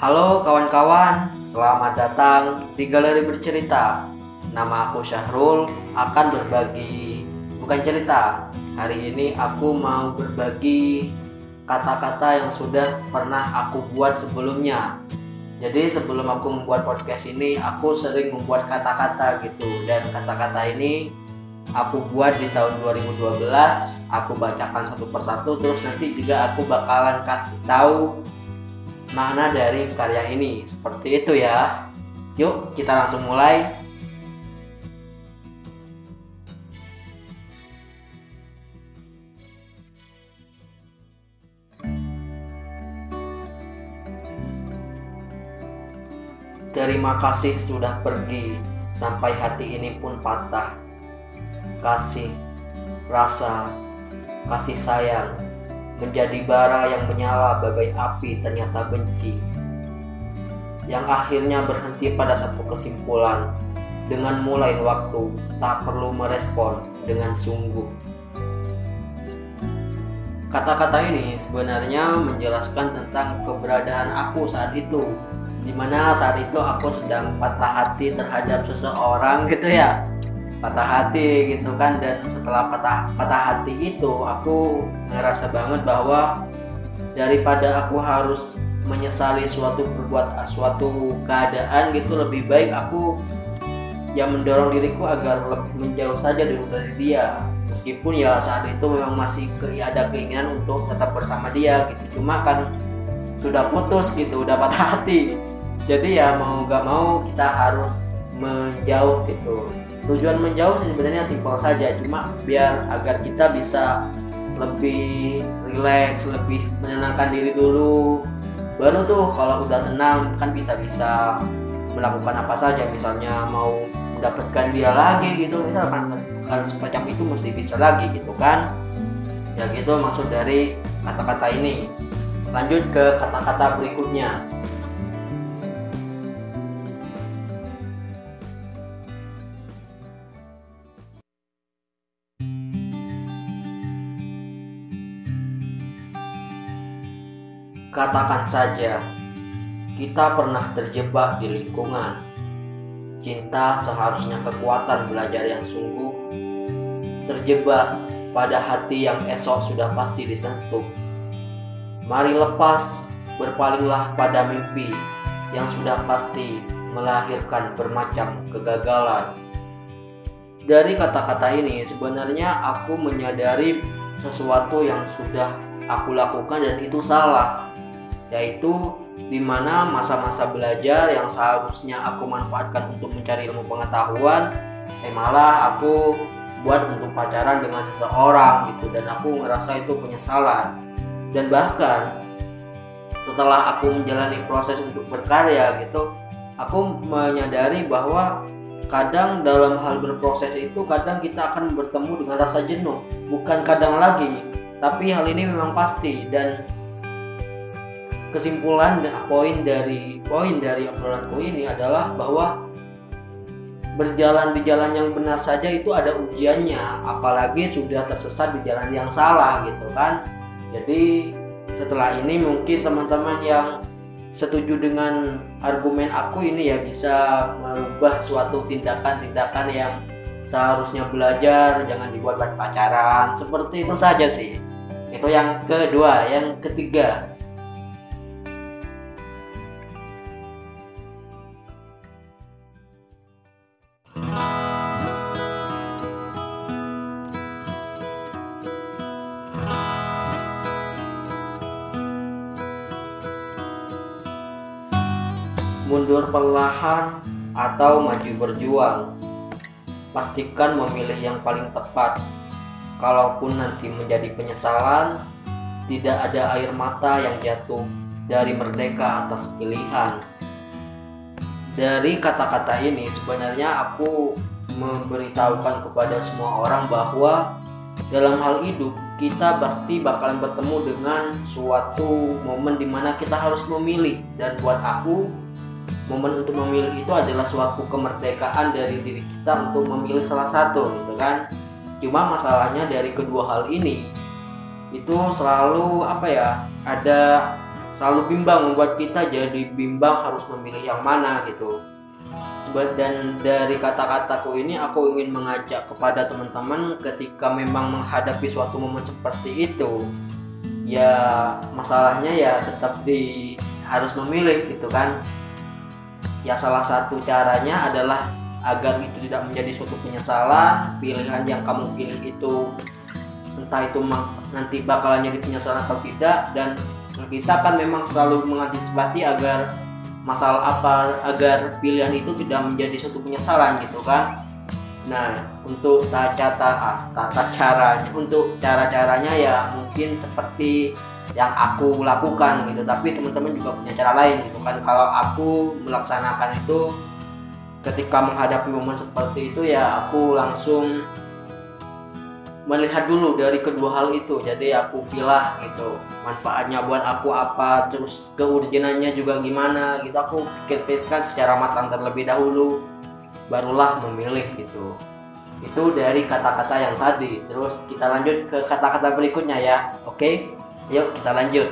Halo kawan-kawan, selamat datang di Galeri Bercerita. Nama aku Syahrul akan berbagi bukan cerita. Hari ini aku mau berbagi kata-kata yang sudah pernah aku buat sebelumnya. Jadi sebelum aku membuat podcast ini, aku sering membuat kata-kata gitu dan kata-kata ini aku buat di tahun 2012. Aku bacakan satu persatu terus nanti juga aku bakalan kasih tahu makna dari karya ini. Seperti itu ya. Yuk, kita langsung mulai. Terima kasih sudah pergi sampai hati ini pun patah. Kasih, rasa, kasih sayang menjadi bara yang menyala bagai api ternyata benci yang akhirnya berhenti pada satu kesimpulan. Dengan mulai waktu tak perlu merespon dengan sungguh. Kata-kata ini sebenarnya menjelaskan tentang keberadaan aku saat itu di mana saat itu aku sedang patah hati terhadap seseorang gitu ya patah hati gitu kan. Dan setelah patah patah hati itu aku ngerasa banget bahwa daripada aku harus menyesali suatu perbuat suatu keadaan gitu lebih baik aku yang mendorong diriku agar lebih menjauh saja dulu dari dia. Meskipun ya saat itu memang masih ada keinginan untuk tetap bersama dia gitu. Cuma kan sudah putus gitu udah patah hati. Jadi ya mau gak mau kita harus menjauh gitu tujuan menjauh sebenarnya simpel saja cuma biar agar kita bisa lebih rileks lebih menenangkan diri dulu. Baru tuh kalau udah tenang kan bisa-bisa melakukan apa saja misalnya mau mendapatkan dia lagi gitu misalkan kan semacam itu mesti bisa lagi gitu kan. Ya gitu maksud dari kata-kata ini. Lanjut ke kata-kata berikutnya Katakan saja, kita pernah terjebak di lingkungan. Cinta seharusnya kekuatan belajar yang sungguh. Terjebak pada hati yang esok sudah pasti disentuh. Mari lepas, berpalinglah pada mimpi yang sudah pasti melahirkan bermacam kegagalan. Dari kata-kata ini, sebenarnya aku menyadari sesuatu yang sudah aku lakukan dan itu salah yaitu di mana masa-masa belajar yang seharusnya aku manfaatkan untuk mencari ilmu pengetahuan eh malah aku buat untuk pacaran dengan seseorang gitu. Dan aku ngerasa itu penyesalan. Dan bahkan setelah aku menjalani proses untuk berkarya gitu aku menyadari bahwa kadang dalam hal berproses itu kadang kita akan bertemu dengan rasa jenuh. Bukan kadang lagi tapi hal ini memang pasti. Dan kesimpulan poin dari poin dari obrolanku ini adalah bahwa berjalan di jalan yang benar saja itu ada ujiannya apalagi sudah tersesat di jalan yang salah gitu kan. Jadi setelah ini mungkin teman-teman yang setuju dengan argumen aku ini ya bisa merubah suatu tindakan-tindakan yang seharusnya belajar jangan dibuat buat pacaran seperti itu saja sih. Itu yang kedua. Yang ketiga mundur perlahan atau maju berjuang. Pastikan memilih yang paling tepat. Kalaupun nanti menjadi penyesalan, tidak ada air mata yang jatuh dari merdeka atas pilihan. Dari kata-kata ini sebenarnya aku memberitahukan kepada semua orang bahwa dalam hal hidup kita pasti bakalan bertemu dengan suatu momen di mana kita harus memilih dan buat aku momen untuk memilih itu adalah suatu kemerdekaan dari diri kita untuk memilih salah satu gitu kan? Cuma masalahnya dari kedua hal ini itu selalu apa ya ada selalu bimbang membuat kita jadi bimbang harus memilih yang mana gitu. Dan dari kata-kataku ini aku ingin mengajak kepada teman-teman ketika memang menghadapi suatu momen seperti itu ya masalahnya ya tetap di harus memilih gitu kan ya salah satu caranya adalah agar itu tidak menjadi suatu penyesalan pilihan yang kamu pilih itu entah itu nanti bakalan jadi penyesalan atau tidak dan kita kan memang selalu mengantisipasi agar masalah apa agar pilihan itu tidak menjadi suatu penyesalan gitu kan nah untuk tata ah, tata caranya untuk cara caranya ya mungkin seperti yang aku lakukan gitu. Tapi teman-teman juga punya cara lain gitu kan. Kalau aku melaksanakan itu ketika menghadapi momen seperti itu ya aku langsung melihat dulu dari kedua hal itu. Jadi aku pilah gitu manfaatnya buat aku apa terus keurgenannya juga gimana gitu. Aku pikir-pikirkan secara matang terlebih dahulu barulah memilih gitu. Itu dari kata-kata yang tadi. Terus kita lanjut ke kata-kata berikutnya ya oke yuk kita lanjut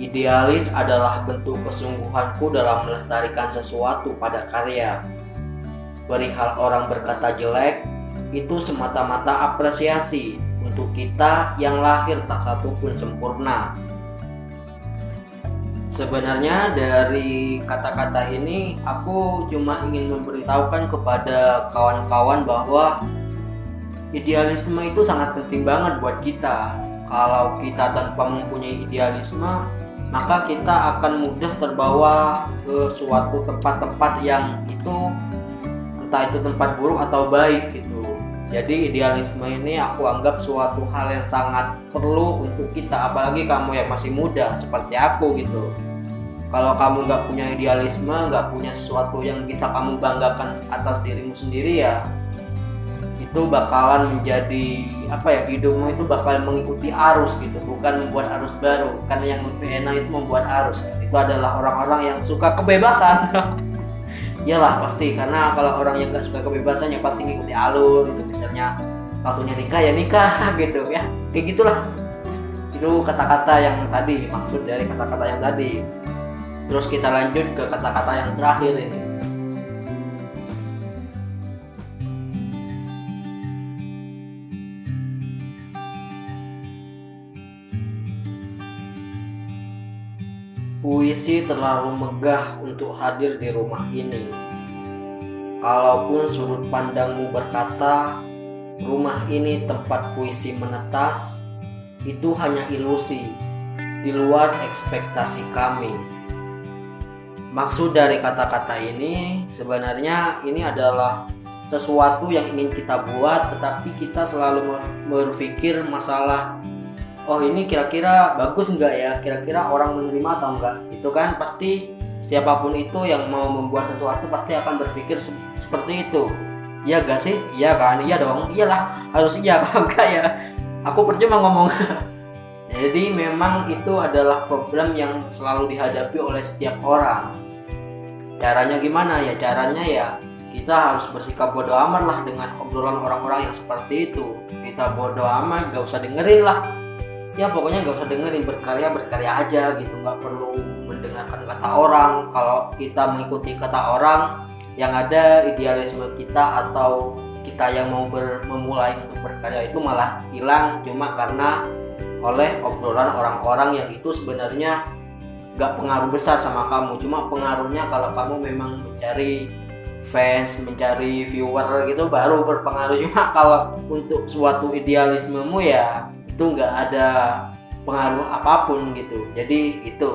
Idealis adalah bentuk kesungguhanku dalam melestarikan sesuatu pada karya. Perihal orang berkata jelek, itu semata-mata apresiasi untuk kita yang lahir tak satu pun sempurna. Sebenarnya dari kata-kata ini aku cuma ingin memberitahukan kepada kawan-kawan bahwa idealisme itu sangat penting banget buat kita. Kalau kita tanpa mempunyai idealisme, maka kita akan mudah terbawa ke suatu tempat-tempat yang itu entah itu tempat buruk atau baik gitu jadi idealisme ini aku anggap suatu hal yang sangat perlu untuk kita apalagi kamu yang masih muda seperti aku gitu. Kalau kamu nggak punya idealisme nggak punya sesuatu yang bisa kamu banggakan atas dirimu sendiri ya itu bakalan menjadi apa ya hidupmu itu bakal mengikuti arus gitu bukan membuat arus baru. Karena yang lebih enak itu membuat arus. Itu adalah orang-orang yang suka kebebasan iyalah pasti. Karena kalau orang yang nggak suka kebebasan ya pasti ngikuti alur itu misalnya waktunya nikah ya nikah gitu ya. Kayak gitulah. Itu kata-kata yang tadi maksud dari kata-kata yang tadi. Terus kita lanjut ke kata-kata yang terakhir ini Puisi terlalu megah untuk hadir di rumah ini. Kalaupun sudut pandangmu berkata, rumah ini tempat puisi menetas, itu hanya ilusi di luar ekspektasi kami. Maksud dari kata-kata ini sebenarnya ini adalah sesuatu yang ingin kita buat, tetapi kita selalu berpikir masalah oh ini kira-kira bagus enggak ya? Kira-kira orang menerima atau enggak itu kan. Pasti siapa pun itu yang mau membuat sesuatu pasti akan berpikir se seperti itu. Iya gak sih? Iya kan? Iya dong. Iyalah harus iya kalau enggak ya? Aku percuma ngomong. Jadi memang itu adalah problem yang selalu dihadapi oleh setiap orang. Caranya gimana ya? Caranya ya kita harus bersikap bodoh amat lah dengan obrolan orang-orang yang seperti itu. Kita bodoh amat gak usah dengerin lah ya pokoknya nggak usah dengerin berkarya berkarya aja gitu. Nggak perlu mendengarkan kata orang. Kalau kita mengikuti kata orang yang ada idealisme kita atau kita yang mau ber, memulai untuk berkarya itu malah hilang cuma karena oleh obrolan orang-orang yang itu sebenarnya nggak pengaruh besar sama kamu. Cuma pengaruhnya kalau kamu memang mencari fans mencari viewer gitu baru berpengaruh. Cuma kalau untuk suatu idealismemu ya itu nggak ada pengaruh apa pun gitu. Jadi itu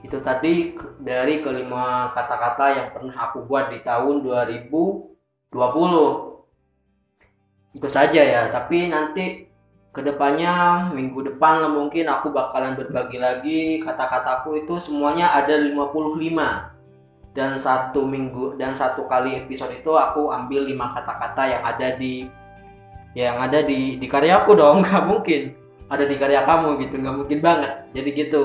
itu tadi dari kelima kata-kata yang pernah aku buat di tahun 2020 itu saja ya tapi nanti ke depannya minggu depan lah mungkin aku bakalan berbagi lagi kata-kataku itu semuanya ada 55 dan satu minggu dan satu kali episode itu aku ambil lima kata-kata yang ada di yang ada di di karyaku dong. Nggak mungkin. Ada di karya kamu gitu. Nggak mungkin banget. Jadi gitu.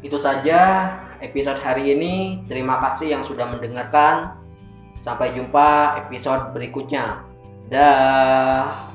Itu saja episode hari ini. Terima kasih yang sudah mendengarkan. Sampai jumpa episode berikutnya. Dah.